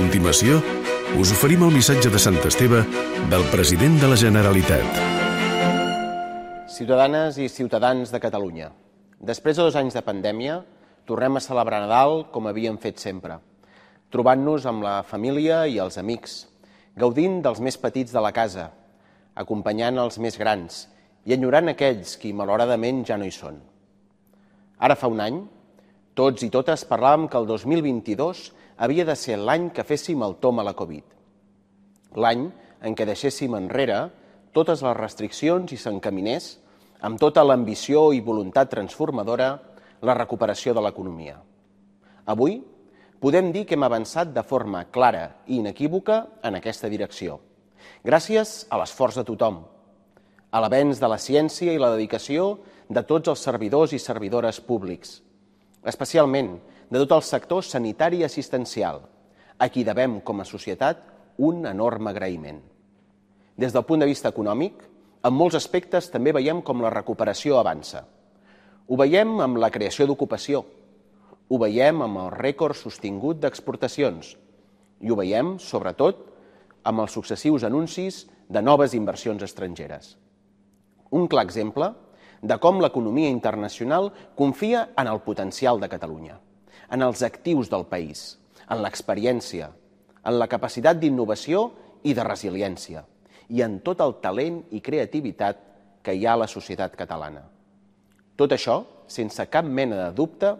continuació, us oferim el missatge de Sant Esteve del president de la Generalitat. Ciutadanes i ciutadans de Catalunya, després de dos anys de pandèmia, tornem a celebrar Nadal com havíem fet sempre, trobant-nos amb la família i els amics, gaudint dels més petits de la casa, acompanyant els més grans i enyorant aquells qui malauradament ja no hi són. Ara fa un any, tots i totes parlàvem que el 2022 havia de ser l'any que féssim el tom a la Covid. L'any en què deixéssim enrere totes les restriccions i s'encaminés, amb tota l'ambició i voluntat transformadora, la recuperació de l'economia. Avui podem dir que hem avançat de forma clara i inequívoca en aquesta direcció, gràcies a l'esforç de tothom, a l'avenç de la ciència i la dedicació de tots els servidors i servidores públics, especialment de tot el sector sanitari i assistencial, a qui devem com a societat un enorme agraïment. Des del punt de vista econòmic, en molts aspectes també veiem com la recuperació avança. Ho veiem amb la creació d'ocupació, ho veiem amb el rècord sostingut d'exportacions i ho veiem, sobretot, amb els successius anuncis de noves inversions estrangeres. Un clar exemple de com l'economia internacional confia en el potencial de Catalunya, en els actius del país, en l'experiència, en la capacitat d'innovació i de resiliència, i en tot el talent i creativitat que hi ha a la societat catalana. Tot això, sense cap mena de dubte,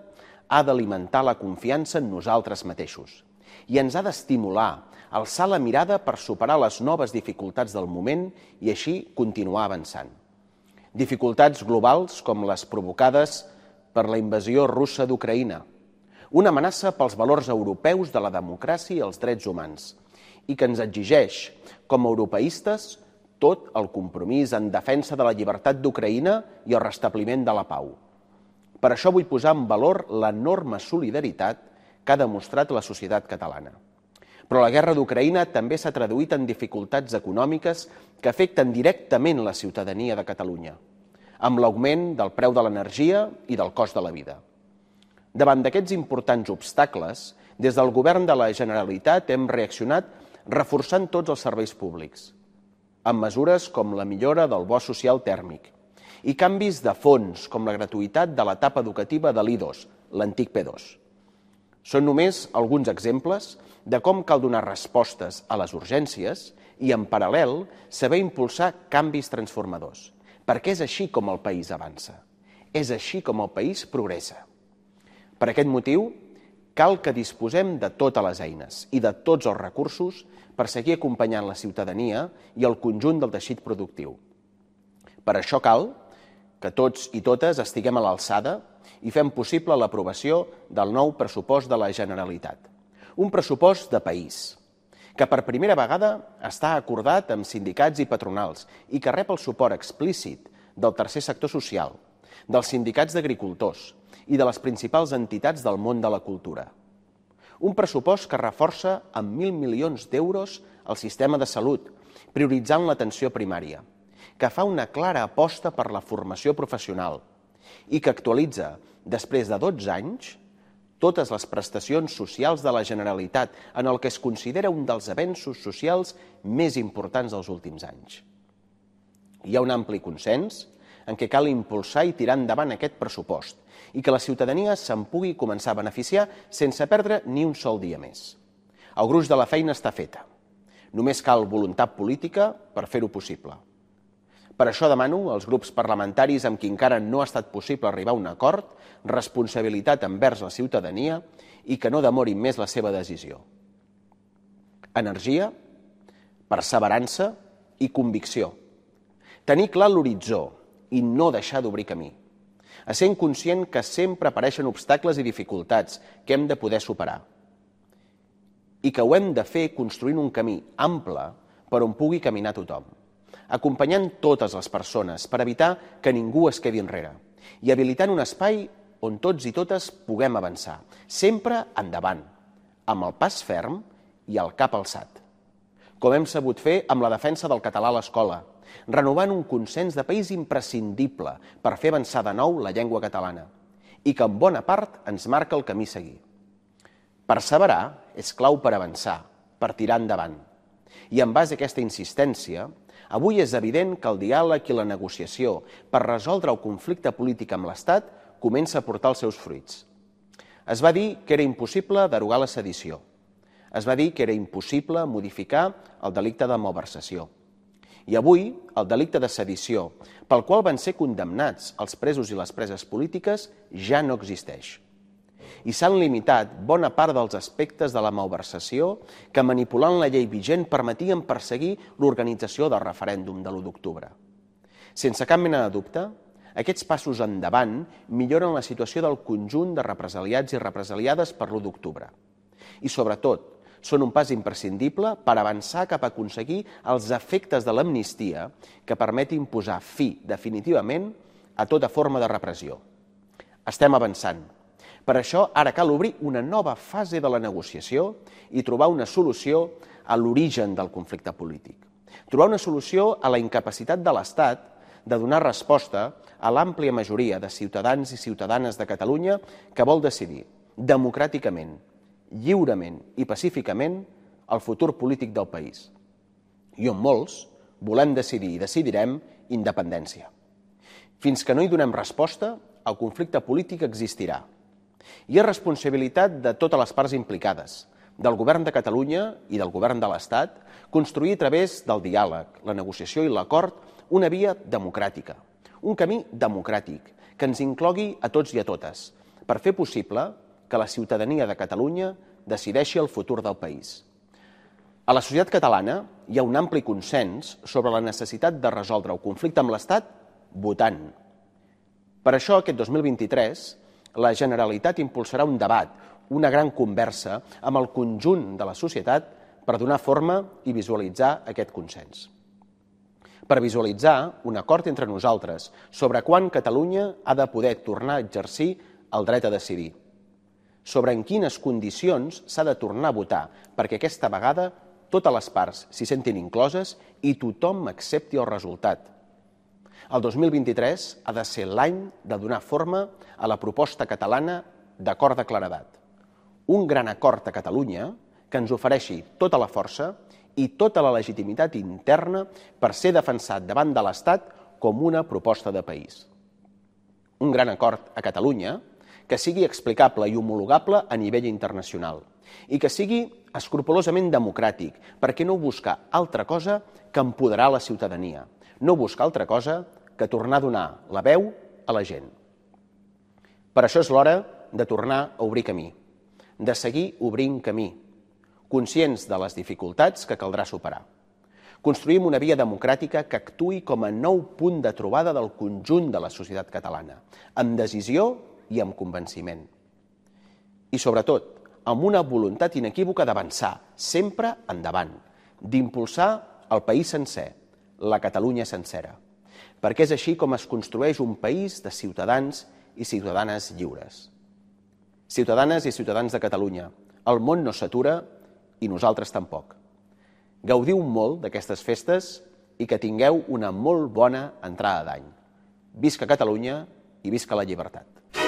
ha d'alimentar la confiança en nosaltres mateixos i ens ha d'estimular alçar la mirada per superar les noves dificultats del moment i així continuar avançant. Dificultats globals com les provocades per la invasió russa d'Ucraïna, una amenaça pels valors europeus de la democràcia i els drets humans, i que ens exigeix, com a europeistes, tot el compromís en defensa de la llibertat d'Ucraïna i el restabliment de la pau. Per això vull posar en valor l'enorme solidaritat que ha demostrat la societat catalana. Però la guerra d'Ucraïna també s'ha traduït en dificultats econòmiques que afecten directament la ciutadania de Catalunya, amb l'augment del preu de l'energia i del cost de la vida. Davant d'aquests importants obstacles, des del govern de la Generalitat hem reaccionat reforçant tots els serveis públics, amb mesures com la millora del bo social tèrmic i canvis de fons com la gratuïtat de l'etapa educativa de l'I2, l'antic P2. Són només alguns exemples de com cal donar respostes a les urgències i, en paral·lel, saber impulsar canvis transformadors, perquè és així com el país avança. És així com el país progressa. Per aquest motiu, cal que disposem de totes les eines i de tots els recursos per seguir acompanyant la ciutadania i el conjunt del teixit productiu. Per això cal que tots i totes estiguem a l'alçada i fem possible l'aprovació del nou pressupost de la Generalitat. Un pressupost de país, que per primera vegada està acordat amb sindicats i patronals i que rep el suport explícit del tercer sector social, dels sindicats d'agricultors i de les principals entitats del món de la cultura. Un pressupost que reforça amb 1.000 milions d'euros el sistema de salut, prioritzant l'atenció primària, que fa una clara aposta per la formació professional i que actualitza, després de 12 anys, totes les prestacions socials de la Generalitat en el que es considera un dels avenços socials més importants dels últims anys. Hi ha un ampli consens en què cal impulsar i tirar endavant aquest pressupost i que la ciutadania se'n pugui començar a beneficiar sense perdre ni un sol dia més. El gruix de la feina està feta. Només cal voluntat política per fer-ho possible. Per això demano als grups parlamentaris amb qui encara no ha estat possible arribar a un acord, responsabilitat envers la ciutadania i que no demorin més la seva decisió. Energia, perseverança i convicció. Tenir clar l'horitzó i no deixar d'obrir camí. A sent conscient que sempre apareixen obstacles i dificultats que hem de poder superar. I que ho hem de fer construint un camí ample per on pugui caminar tothom acompanyant totes les persones per evitar que ningú es quedi enrere i habilitant un espai on tots i totes puguem avançar, sempre endavant, amb el pas ferm i el cap alçat. Com hem sabut fer amb la defensa del català a l'escola, renovant un consens de país imprescindible per fer avançar de nou la llengua catalana i que en bona part ens marca el camí a seguir. Perseverar és clau per avançar per tirar endavant. I en base a aquesta insistència, avui és evident que el diàleg i la negociació per resoldre el conflicte polític amb l'Estat comença a portar els seus fruits. Es va dir que era impossible derogar la sedició. Es va dir que era impossible modificar el delicte de malversació. I avui, el delicte de sedició, pel qual van ser condemnats els presos i les preses polítiques, ja no existeix i s'han limitat bona part dels aspectes de la malversació que, manipulant la llei vigent, permetien perseguir l'organització del referèndum de l'1 d'octubre. Sense cap mena de dubte, aquests passos endavant milloren la situació del conjunt de represaliats i represaliades per l'1 d'octubre. I, sobretot, són un pas imprescindible per avançar cap a aconseguir els efectes de l'amnistia que permetin posar fi definitivament a tota forma de repressió. Estem avançant, per això, ara cal obrir una nova fase de la negociació i trobar una solució a l'origen del conflicte polític. Trobar una solució a la incapacitat de l'Estat de donar resposta a l'àmplia majoria de ciutadans i ciutadanes de Catalunya que vol decidir democràticament, lliurement i pacíficament el futur polític del país. I on molts volem decidir i decidirem independència. Fins que no hi donem resposta, el conflicte polític existirà, i és responsabilitat de totes les parts implicades, del govern de Catalunya i del govern de l'Estat, construir a través del diàleg, la negociació i l'acord una via democràtica, un camí democràtic que ens inclogui a tots i a totes, per fer possible que la ciutadania de Catalunya decideixi el futur del país. A la societat catalana hi ha un ampli consens sobre la necessitat de resoldre el conflicte amb l'Estat votant. Per això, aquest 2023, la Generalitat impulsarà un debat, una gran conversa amb el conjunt de la societat per donar forma i visualitzar aquest consens. Per visualitzar un acord entre nosaltres sobre quan Catalunya ha de poder tornar a exercir el dret a decidir, sobre en quines condicions s'ha de tornar a votar perquè aquesta vegada totes les parts s'hi sentin incloses i tothom accepti el resultat, el 2023 ha de ser l'any de donar forma a la proposta catalana d'acord de claredat. Un gran acord a Catalunya que ens ofereixi tota la força i tota la legitimitat interna per ser defensat davant de l'Estat com una proposta de país. Un gran acord a Catalunya que sigui explicable i homologable a nivell internacional i que sigui escrupolosament democràtic, perquè no busca altra cosa que empoderar la ciutadania, no busca altra cosa que tornar a donar la veu a la gent. Per això és l'hora de tornar a obrir camí, de seguir obrint camí, conscients de les dificultats que caldrà superar. Construïm una via democràtica que actui com a nou punt de trobada del conjunt de la societat catalana, amb decisió i amb convenciment. I, sobretot, amb una voluntat inequívoca d'avançar, sempre endavant, d'impulsar el país sencer, la Catalunya sencera perquè és així com es construeix un país de ciutadans i ciutadanes lliures. Ciutadanes i ciutadans de Catalunya, el món no s'atura i nosaltres tampoc. Gaudiu molt d'aquestes festes i que tingueu una molt bona entrada d'any. Visca Catalunya i visca la llibertat.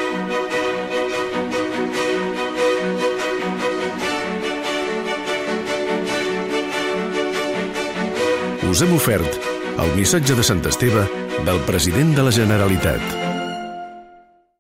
Us hem ofert el missatge de Sant Esteve del president de la Generalitat.